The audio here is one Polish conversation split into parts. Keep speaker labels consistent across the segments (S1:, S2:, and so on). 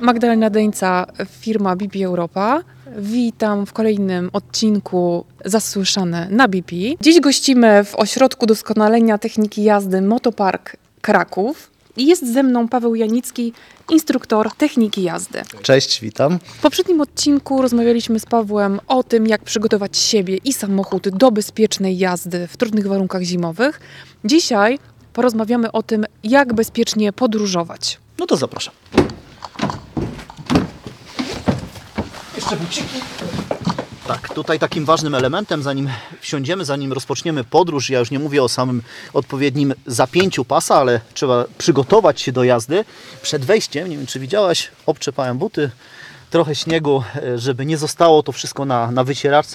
S1: Magdalena Deńca, firma BP Europa. Witam w kolejnym odcinku Zasłyszane na BP. Dziś gościmy w Ośrodku Doskonalenia Techniki Jazdy Motopark Kraków. Jest ze mną Paweł Janicki, instruktor techniki jazdy.
S2: Cześć, witam.
S1: W poprzednim odcinku rozmawialiśmy z Pawłem o tym, jak przygotować siebie i samochód do bezpiecznej jazdy w trudnych warunkach zimowych. Dzisiaj porozmawiamy o tym, jak bezpiecznie podróżować.
S2: No to zapraszam. Jeszcze buciki. Tak, tutaj takim ważnym elementem, zanim wsiądziemy, zanim rozpoczniemy podróż, ja już nie mówię o samym odpowiednim zapięciu pasa, ale trzeba przygotować się do jazdy. Przed wejściem, nie wiem czy widziałaś, obczepałem buty, trochę śniegu, e, żeby nie zostało to wszystko na, na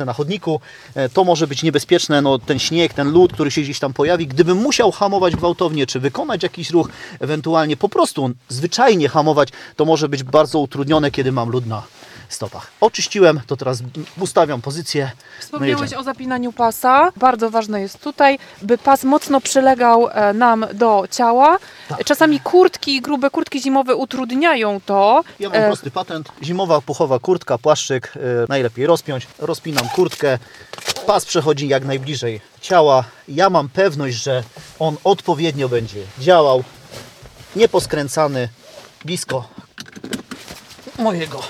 S2: na chodniku. E, To może być niebezpieczne, no, ten śnieg, ten lód, który się gdzieś tam pojawi. Gdybym musiał hamować gwałtownie, czy wykonać jakiś ruch, ewentualnie po prostu zwyczajnie hamować, to może być bardzo utrudnione, kiedy mam lód na stopach. Oczyściłem, to teraz ustawiam pozycję. No
S1: Wspomniałeś
S2: jedziemy.
S1: o zapinaniu pasa. Bardzo ważne jest tutaj, by pas mocno przylegał e, nam do ciała.
S2: Tak.
S1: Czasami kurtki, grube kurtki zimowe utrudniają to.
S2: Ja mam
S1: E,
S2: prosty patent. Zimowa, puchowa kurtka, płaszczyk. e, najlepiej rozpiąć. Rozpinam kurtkę. Pas przechodzi jak najbliżej ciała. Ja mam pewność, że on odpowiednio będzie działał. Nieposkręcany. Blisko mojego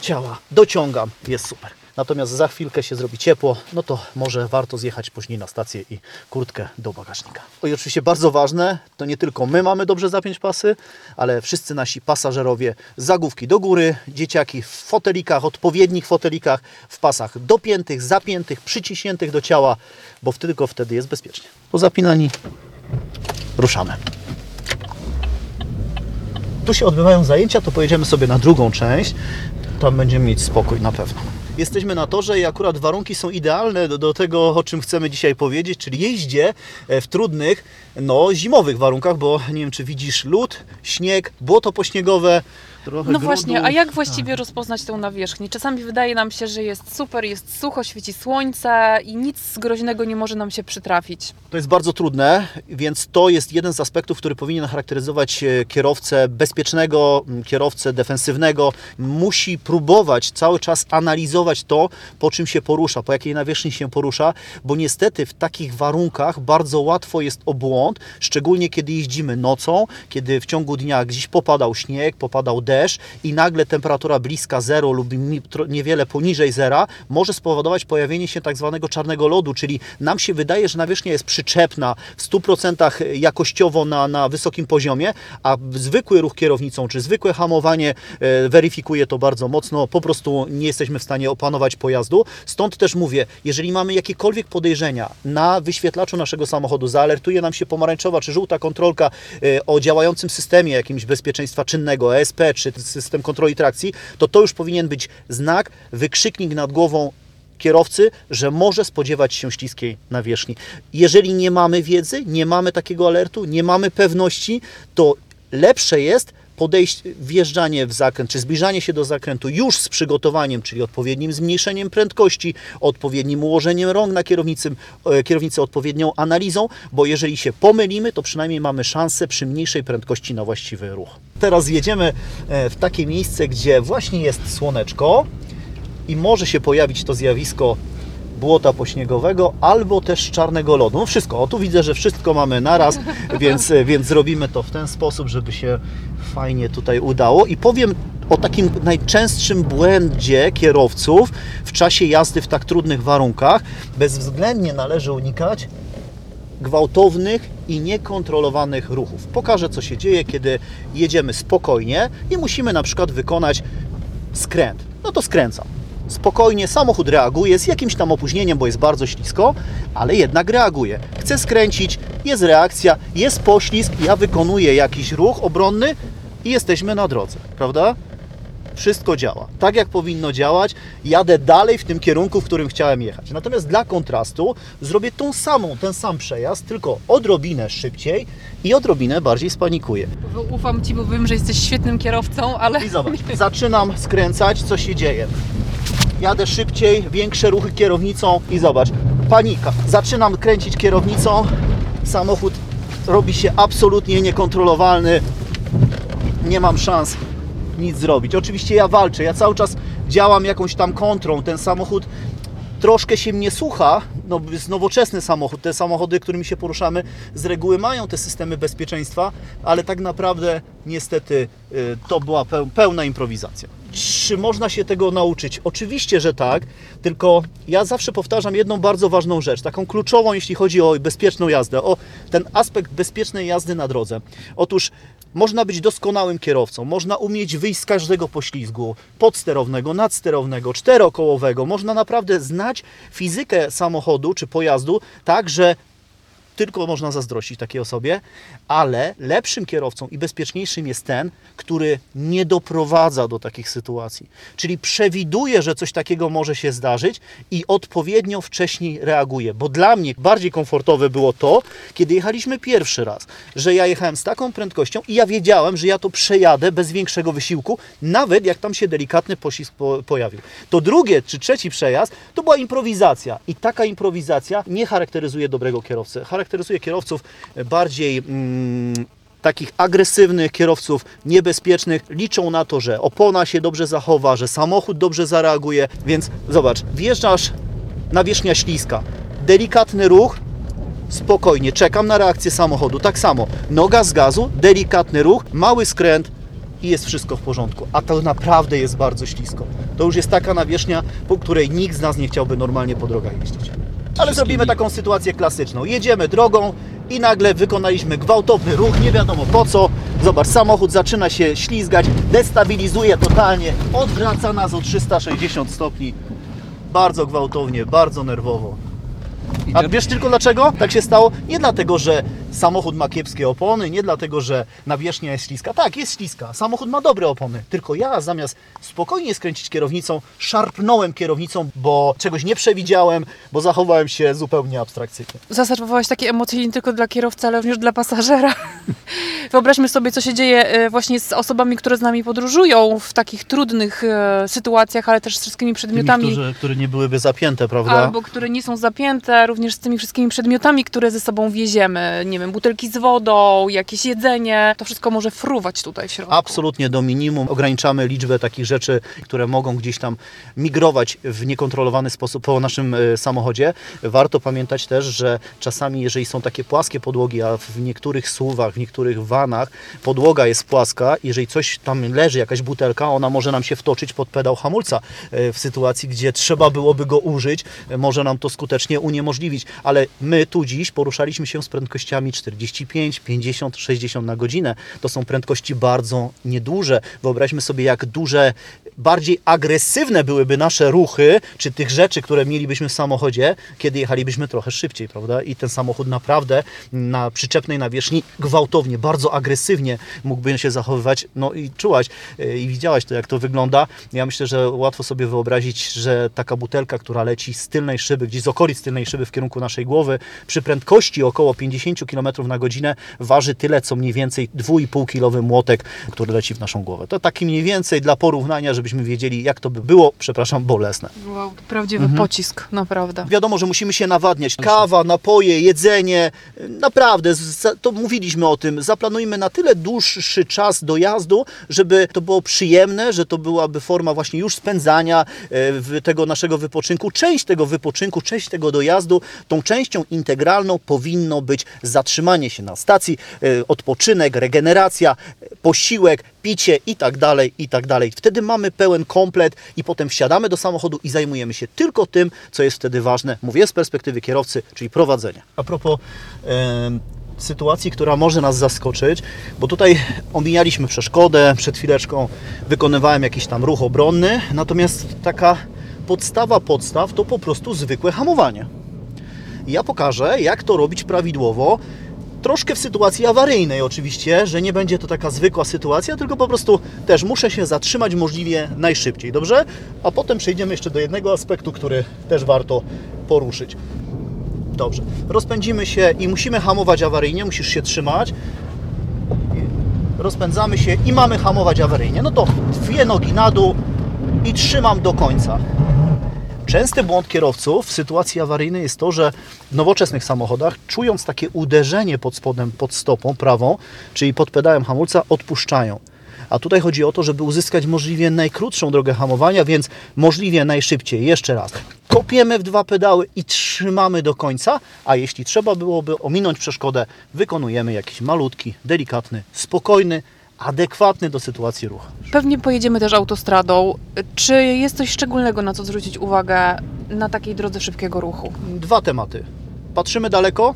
S2: ciała. Dociągam. Jest super. Natomiast za chwilkę się zrobi ciepło, no to może warto zjechać później na stację i kurtkę do bagażnika. O i oczywiście bardzo ważne, to nie tylko my mamy dobrze zapiąć pasy, ale wszyscy nasi pasażerowie zagłówki do góry, dzieciaki w fotelikach, odpowiednich fotelikach, w pasach dopiętych, zapiętych, przyciśniętych do ciała, bo tylko wtedy jest bezpiecznie. Po zapinani ruszamy. Tu się odbywają zajęcia, to pojedziemy sobie na drugą część. Tam będziemy mieć spokój na pewno. Jesteśmy na torze i akurat warunki są idealne do, do tego, o czym chcemy dzisiaj powiedzieć, czyli jeździe e, w trudnych, no zimowych warunkach, bo nie wiem, czy widzisz lód, śnieg, błoto pośniegowe, trochę
S1: No
S2: grudu.
S1: właśnie, a jak właściwie rozpoznać tę nawierzchnię? Czasami wydaje nam się, że jest super, jest sucho, świeci słońce i nic groźnego nie może nam się przytrafić.
S2: To jest bardzo trudne, więc to jest jeden z aspektów, który powinien charakteryzować e, kierowcę bezpiecznego, kierowcę defensywnego. Musi próbować cały czas analizować to, po czym się porusza, po jakiej nawierzchni się porusza, bo niestety w takich warunkach bardzo łatwo jest o błąd, szczególnie kiedy jeździmy nocą, kiedy w ciągu dnia gdzieś popadał śnieg, popadał deszcz i nagle temperatura bliska zero lub niewiele poniżej zera może spowodować pojawienie się tak zwanego czarnego lodu, czyli nam się wydaje, że nawierzchnia jest przyczepna w 100% jakościowo na, na wysokim poziomie, a zwykły ruch kierownicą czy zwykłe hamowanie e, weryfikuje to bardzo mocno, po prostu nie jesteśmy w stanie opanować pojazdu. Stąd też mówię, jeżeli mamy jakiekolwiek podejrzenia na wyświetlaczu naszego samochodu, zaalertuje nam się pomarańczowa czy żółta kontrolka e, o działającym systemie jakimś bezpieczeństwa czynnego, ESP czy system kontroli trakcji, to to już powinien być znak, wykrzyknik nad głową kierowcy, że może spodziewać się śliskiej nawierzchni. Jeżeli nie mamy wiedzy, nie mamy takiego alertu, nie mamy pewności, to lepsze jest podejście, wjeżdżanie w zakręt, czy zbliżanie się do zakrętu już z przygotowaniem, czyli odpowiednim zmniejszeniem prędkości, odpowiednim ułożeniem rąk na kierownicy, e, kierownicy odpowiednią analizą, bo jeżeli się pomylimy, to przynajmniej mamy szansę przy mniejszej prędkości na właściwy ruch. Teraz jedziemy e, w takie miejsce, gdzie właśnie jest słoneczko, i może się pojawić to zjawisko błota pośniegowego albo też czarnego lodu. No wszystko, o tu widzę, że wszystko mamy naraz, więc, więc zrobimy to w ten sposób, żeby się fajnie tutaj udało. I powiem o takim najczęstszym błędzie kierowców w czasie jazdy w tak trudnych warunkach. Bezwzględnie należy unikać gwałtownych i niekontrolowanych ruchów. Pokażę, co się dzieje, kiedy jedziemy spokojnie i musimy na przykład wykonać skręt. No to skręcam. Spokojnie, samochód reaguje z jakimś tam opóźnieniem, bo jest bardzo ślisko, ale jednak reaguje. Chcę skręcić, jest reakcja, jest poślizg, ja wykonuję jakiś ruch obronny i jesteśmy na drodze, prawda? Wszystko działa. Tak jak powinno działać, jadę dalej w tym kierunku, w którym chciałem jechać. Natomiast dla kontrastu zrobię tą samą, ten sam przejazd, tylko odrobinę szybciej i odrobinę bardziej spanikuję.
S1: Ufam Ci, bo wiem, że jesteś świetnym kierowcą, ale
S2: I zobacz, zaczynam skręcać, co się dzieje. Jadę szybciej, większe ruchy kierownicą i zobacz, panika. Zaczynam kręcić kierownicą, samochód robi się absolutnie niekontrolowalny. Nie mam szans nic zrobić. Oczywiście ja walczę, ja cały czas działam jakąś tam kontrą. Ten samochód troszkę się mnie słucha, no jest nowoczesny samochód, te samochody, którymi się poruszamy z reguły mają te systemy bezpieczeństwa, ale tak naprawdę niestety y, to była pełna improwizacja. Czy można się tego nauczyć? Oczywiście, że tak, tylko ja zawsze powtarzam jedną bardzo ważną rzecz, taką kluczową, jeśli chodzi o bezpieczną jazdę, o ten aspekt bezpiecznej jazdy na drodze. Otóż można być doskonałym kierowcą, można umieć wyjść z każdego poślizgu podsterownego, nadsterownego, czterokołowego. Można naprawdę znać fizykę samochodu czy pojazdu tak, że tylko można zazdrościć takiej osobie, ale lepszym kierowcą i bezpieczniejszym jest ten, który nie doprowadza do takich sytuacji. Czyli przewiduje, że coś takiego może się zdarzyć i odpowiednio wcześniej reaguje. Bo dla mnie bardziej komfortowe było to, kiedy jechaliśmy pierwszy raz, że ja jechałem z taką prędkością i ja wiedziałem, że ja to przejadę bez większego wysiłku, nawet jak tam się delikatny poślizg po pojawił. To drugie czy trzeci przejazd to była improwizacja i taka improwizacja nie charakteryzuje dobrego kierowcy kierowców bardziej mm, takich agresywnych kierowców, niebezpiecznych, liczą na to, że opona się dobrze zachowa, że samochód dobrze zareaguje, więc zobacz, wjeżdżasz na wierzchnia śliska, delikatny ruch, spokojnie, czekam na reakcję samochodu, tak samo, noga z gazu, delikatny ruch, mały skręt i jest wszystko w porządku, a to naprawdę jest bardzo ślisko. To już jest taka nawierzchnia, po której nikt z nas nie chciałby normalnie po drogach jeździć. Ale zrobimy taką sytuację klasyczną. Jedziemy drogą i nagle wykonaliśmy gwałtowny ruch, nie wiadomo po co. Zobacz, samochód zaczyna się ślizgać, destabilizuje totalnie, odwraca nas o 360 stopni. Bardzo gwałtownie, bardzo nerwowo. A wiesz tylko dlaczego tak się stało? Nie dlatego, że samochód ma kiepskie opony, nie dlatego, że nawierzchnia jest śliska. Tak, jest śliska. Samochód ma dobre opony. Tylko ja zamiast spokojnie skręcić kierownicą, szarpnąłem kierownicą, bo czegoś nie przewidziałem, bo zachowałem się zupełnie abstrakcyjnie.
S1: Zaserwowałeś takie emocje nie tylko dla kierowcy, ale również dla pasażera. Wyobraźmy sobie, co się dzieje e, właśnie z osobami, które z nami podróżują w takich trudnych e, sytuacjach, ale też z wszystkimi przedmiotami.
S2: Tymi, którzy, które nie byłyby zapięte, prawda?
S1: Albo które nie są zapięte, również z tymi wszystkimi przedmiotami, które ze sobą wieziemy. Nie wiem, butelki z wodą, jakieś jedzenie. To wszystko może fruwać tutaj w środku.
S2: Absolutnie do minimum. Ograniczamy liczbę takich rzeczy, które mogą gdzieś tam migrować w niekontrolowany sposób po naszym e, samochodzie. Warto pamiętać też, że czasami, jeżeli są takie płaskie podłogi, a w niektórych suwach, w niektórych vanach podłoga jest płaska, jeżeli coś tam leży, jakaś butelka, ona może nam się wtoczyć pod pedał hamulca e, w sytuacji, gdzie trzeba byłoby go użyć, e, może nam to skutecznie uniemożliwić. Ale my tu dziś poruszaliśmy się z prędkościami 45, 50, 60 na godzinę. To są prędkości bardzo nieduże. Wyobraźmy sobie, jak duże, bardziej agresywne byłyby nasze ruchy, czy tych rzeczy, które mielibyśmy w samochodzie, kiedy jechalibyśmy trochę szybciej, prawda? I ten samochód naprawdę na przyczepnej nawierzchni gwałtownie, bardzo agresywnie mógłby się zachowywać. No i czułaś e, i widziałaś to, jak to wygląda. Ja myślę, że łatwo sobie wyobrazić, że taka butelka, która leci z tylnej szyby, gdzieś z okolic tylnej szyby w kierunku naszej głowy, przy prędkości około 50 km na godzinę waży tyle, co mniej więcej 2,5-kilowy młotek, który leci w naszą głowę. To taki mniej więcej dla porównania, żebyśmy wiedzieli, jak to by było, przepraszam, bolesne.
S1: Wow, prawdziwy mhm. pocisk, naprawdę.
S2: Wiadomo, że musimy się nawadniać. Kawa, napoje, jedzenie, naprawdę, to mówiliśmy o tym, zaplanujmy na tyle dłuższy czas dojazdu, żeby to było przyjemne, że to byłaby forma właśnie już spędzania e, tego naszego wypoczynku. Część tego wypoczynku, część tego dojazdu, tą częścią integralną powinno być zatrzymanie się na stacji, e, odpoczynek, regeneracja, posiłek, picie i tak dalej, i tak dalej. Wtedy mamy pełen komplet i potem wsiadamy do samochodu i zajmujemy się tylko tym, co jest wtedy ważne. Mówię z perspektywy kierowcy, czyli prowadzenia. A propos sytuacji, która może nas zaskoczyć, bo tutaj omijaliśmy przeszkodę, przed chwileczką wykonywałem jakiś tam ruch obronny, natomiast taka podstawa podstaw to po prostu zwykłe hamowanie. Ja pokażę, jak to robić prawidłowo, troszkę w sytuacji awaryjnej oczywiście, że nie będzie to taka zwykła sytuacja, tylko po prostu też muszę się zatrzymać możliwie najszybciej, dobrze? A potem przejdziemy jeszcze do jednego aspektu, który też warto poruszyć. Dobrze, rozpędzimy się i musimy hamować awaryjnie, musisz się trzymać. Rozpędzamy się i mamy hamować awaryjnie. No to dwie nogi na dół i trzymam do końca. Częsty błąd kierowców w sytuacji awaryjnej jest to, że w nowoczesnych samochodach, czując takie uderzenie pod spodem, pod stopą prawą, czyli pod pedałem hamulca, odpuszczają. a tutaj chodzi o to, żeby uzyskać możliwie najkrótszą drogę hamowania, więc możliwie najszybciej. Jeszcze raz. Kopiemy w dwa pedały i trzymamy do końca, a jeśli trzeba byłoby ominąć przeszkodę, wykonujemy jakiś malutki, delikatny, spokojny, adekwatny do sytuacji ruch.
S1: Pewnie pojedziemy też autostradą. Czy jest coś szczególnego, na co zwrócić uwagę na takiej drodze szybkiego ruchu?
S2: Dwa tematy. Patrzymy daleko,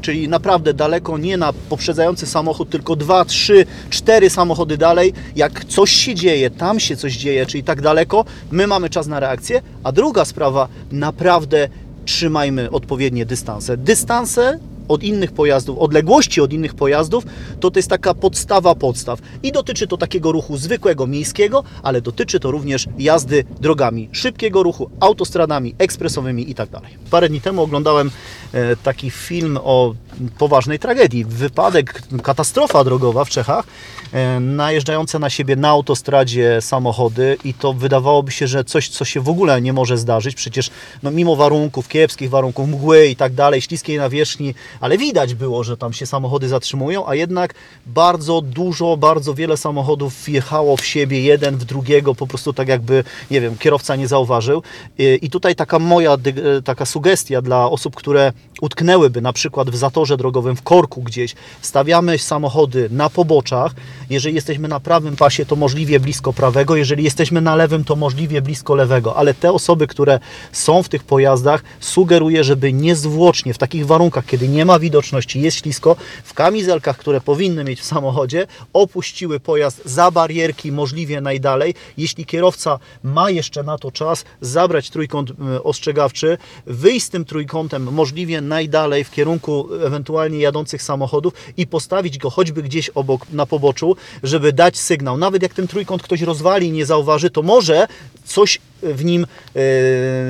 S2: czyli naprawdę daleko, nie na poprzedzający samochód, tylko dwa, trzy, cztery samochody dalej. Jak coś się dzieje, tam się coś dzieje, czyli tak daleko, my mamy czas na reakcję. A druga sprawa, naprawdę trzymajmy odpowiednie dystanse. Dystanse od innych pojazdów, odległości od innych pojazdów, to to jest taka podstawa podstaw. I dotyczy to takiego ruchu zwykłego, miejskiego, ale dotyczy to również jazdy drogami szybkiego ruchu, autostradami ekspresowymi i tak. Parę dni temu oglądałem e, taki film o poważnej tragedii. Wypadek, katastrofa drogowa w Czechach, e, najeżdżające na siebie na autostradzie samochody i to wydawałoby się, że coś, co się w ogóle nie może zdarzyć. Przecież no, mimo warunków, kiepskich warunków, mgły i tak dalej, śliskiej nawierzchni, ale widać było, że tam się samochody zatrzymują, a jednak bardzo dużo, bardzo wiele samochodów wjechało w siebie, jeden w drugiego, po prostu tak jakby, nie wiem, kierowca nie zauważył. I tutaj taka moja taka sugestia dla osób, które utknęłyby na przykład w zatorze drogowym, w korku gdzieś, stawiamy samochody na poboczach, jeżeli jesteśmy na prawym pasie, to możliwie blisko prawego, jeżeli jesteśmy na lewym, to możliwie blisko lewego, ale te osoby, które są w tych pojazdach, sugeruję, żeby niezwłocznie w takich warunkach, kiedy nie ma widoczności, jest ślisko, w kamizelkach, które powinny mieć w samochodzie, opuściły pojazd za barierki możliwie najdalej. Jeśli kierowca ma jeszcze na to czas, zabrać trójkąt ostrzegawczy, wyjść z tym trójkątem możliwie najdalej w kierunku ewentualnie jadących samochodów i postawić go choćby gdzieś obok na poboczu, żeby dać sygnał. Nawet jak ten trójkąt ktoś rozwali i nie zauważy, to może coś w nim e,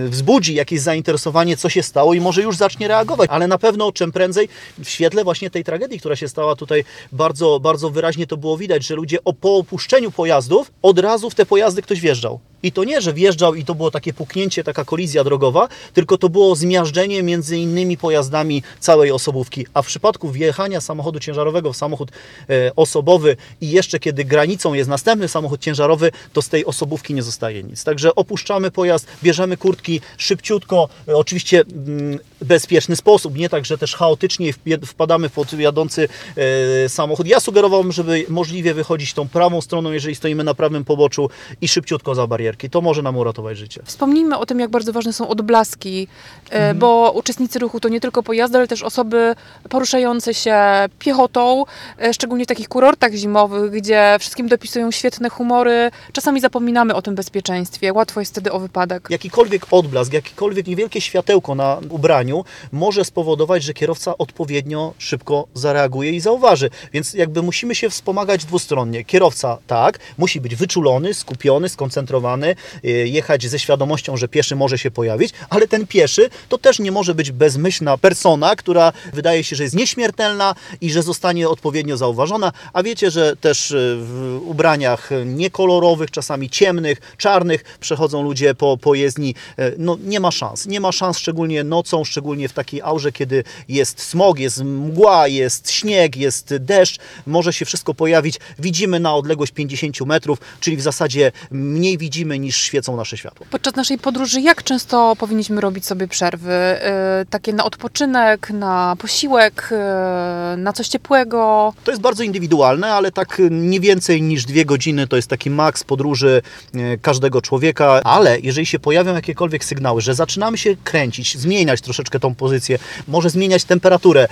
S2: wzbudzi jakieś zainteresowanie, co się stało i może już zacznie reagować, ale na pewno czym prędzej w świetle właśnie tej tragedii, która się stała tutaj bardzo, bardzo wyraźnie to było widać, że ludzie o, po opuszczeniu pojazdów od razu w te pojazdy ktoś wjeżdżał. I to nie, że wjeżdżał i to było takie puknięcie, taka kolizja drogowa, tylko to było zmiażdżenie między innymi pojazdami całej osobówki. A w przypadku wjechania samochodu ciężarowego w samochód e, osobowy i jeszcze kiedy granicą jest następny samochód ciężarowy, to z tej osobówki nie zostaje nic. Także opuszczamy pojazd, bierzemy kurtki szybciutko, e, oczywiście mm, bezpieczny sposób, nie tak, że też chaotycznie wpadamy pod jadący e, samochód. Ja sugerowałbym, żeby możliwie wychodzić tą prawą stroną, jeżeli stoimy na prawym poboczu i szybciutko za barierkę to może nam uratować życie.
S1: Wspomnijmy o tym, jak bardzo ważne są odblaski, e, mhm. bo uczestnicy ruchu to nie tylko pojazdy, ale też osoby poruszające się piechotą, szczególnie w takich kurortach zimowych, gdzie wszystkim dopisują świetne humory. Czasami zapominamy o tym bezpieczeństwie. Łatwo wtedy o wypadek.
S2: Jakikolwiek odblask, jakiekolwiek niewielkie światełko na ubraniu może spowodować, że kierowca odpowiednio szybko zareaguje i zauważy. Więc jakby musimy się wspomagać dwustronnie. Kierowca tak, musi być wyczulony, skupiony, skoncentrowany, Y, jechać ze świadomością, że pieszy może się pojawić, ale ten pieszy to też nie może być bezmyślna persona, która wydaje się, że jest nieśmiertelna i że zostanie odpowiednio zauważona, a wiecie, że też y, w ubraniach niekolorowych, czasami ciemnych, czarnych przechodzą ludzie po, po jezdni. Y, no nie ma szans. Nie ma szans, szczególnie nocą, szczególnie w takiej aurze, kiedy jest smog, jest mgła, jest śnieg, jest deszcz, może się wszystko pojawić. Widzimy na odległość 50 metrów, czyli w zasadzie mniej widzimy niż świecą nasze światło.
S1: Podczas naszej podróży jak często powinniśmy robić sobie przerwy? Yy, takie na odpoczynek, na posiłek, yy, na coś ciepłego?
S2: To jest bardzo indywidualne, ale tak nie więcej niż dwie godziny to jest taki maks podróży każdego człowieka, ale jeżeli się pojawią jakiekolwiek sygnały, że zaczynamy się kręcić, zmieniać troszeczkę tą pozycję, może zmieniać temperaturę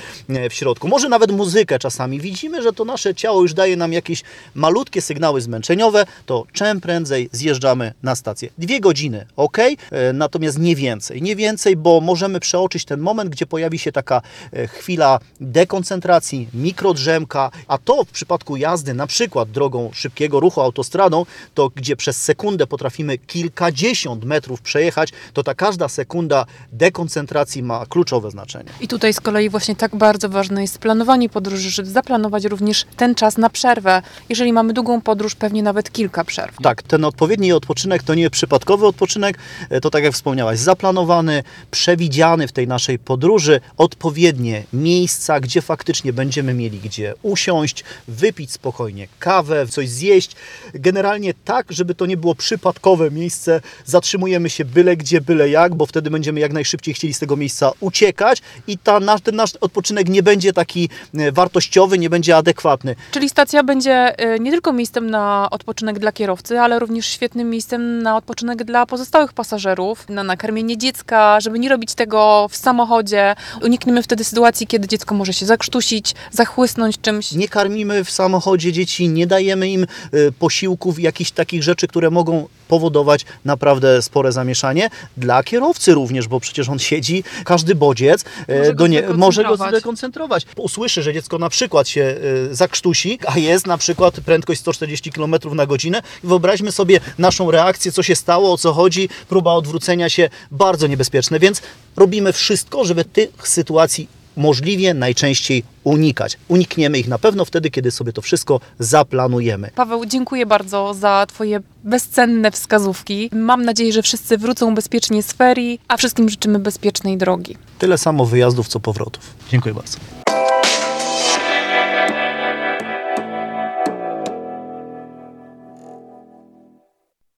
S2: w środku, może nawet muzykę czasami, widzimy, że to nasze ciało już daje nam jakieś malutkie sygnały zmęczeniowe, to czym prędzej zjeżdżamy na stację. Dwie godziny, ok, e, natomiast nie więcej. Nie więcej, bo możemy przeoczyć ten moment, gdzie pojawi się taka e, chwila dekoncentracji, mikrodrzemka, a to w przypadku jazdy na przykład drogą szybkiego ruchu autostradą, to gdzie przez sekundę potrafimy kilka kilkadziesiąt metrów przejechać, to ta każda sekunda dekoncentracji ma kluczowe znaczenie.
S1: I tutaj z kolei właśnie tak bardzo ważne jest planowanie podróży, żeby zaplanować również ten czas na przerwę. Jeżeli mamy długą podróż, pewnie nawet kilka przerw.
S2: Tak, ten odpowiedni odpoczynek to nie przypadkowy odpoczynek, e, to tak jak wspomniałaś, zaplanowany, przewidziany w tej naszej podróży, odpowiednie miejsca, gdzie faktycznie będziemy mieli gdzie usiąść, wypić spokojnie kawę, coś zjeść. Generalnie tak, żeby to nie było przypadkowe miejsce, zatrzymujemy się byle gdzie, byle jak, bo wtedy będziemy jak najszybciej chcieli z tego miejsca uciekać i ta, nasz, ten nasz odpoczynek nie będzie taki e, wartościowy, nie będzie adekwatny.
S1: Czyli stacja będzie y, nie tylko miejscem na odpoczynek dla kierowcy, ale również świetnym miejscem na odpoczynek dla pozostałych pasażerów, na nakarmienie dziecka, żeby nie robić tego w samochodzie. Unikniemy wtedy sytuacji, kiedy dziecko może się zakrztusić, zachłysnąć czymś.
S2: Nie karmimy w samochodzie dzieci, nie dajemy im y, posiłków, jakichś takich rzeczy, które mogą powodować naprawdę spore zamieszanie. Dla kierowcy również, bo przecież on siedzi, każdy bodziec e,
S1: Może go
S2: do nie, może go zdekoncentrować. Usłyszy, że dziecko na przykład się y, zakrztusi, a jest na przykład prędkość 140 km na godzinę i wyobraźmy sobie naszą reakcję, co się stało, o co chodzi, próba odwrócenia się, bardzo niebezpieczne, więc robimy wszystko, żeby tych sytuacji możliwie najczęściej unikać. Unikniemy ich na pewno wtedy, kiedy sobie to wszystko zaplanujemy.
S1: Paweł, dziękuję bardzo za Twoje bezcenne wskazówki. Mam nadzieję, że wszyscy wrócą bezpiecznie z ferii, a wszystkim życzymy bezpiecznej drogi.
S2: Tyle samo wyjazdów, co powrotów. Dziękuję bardzo.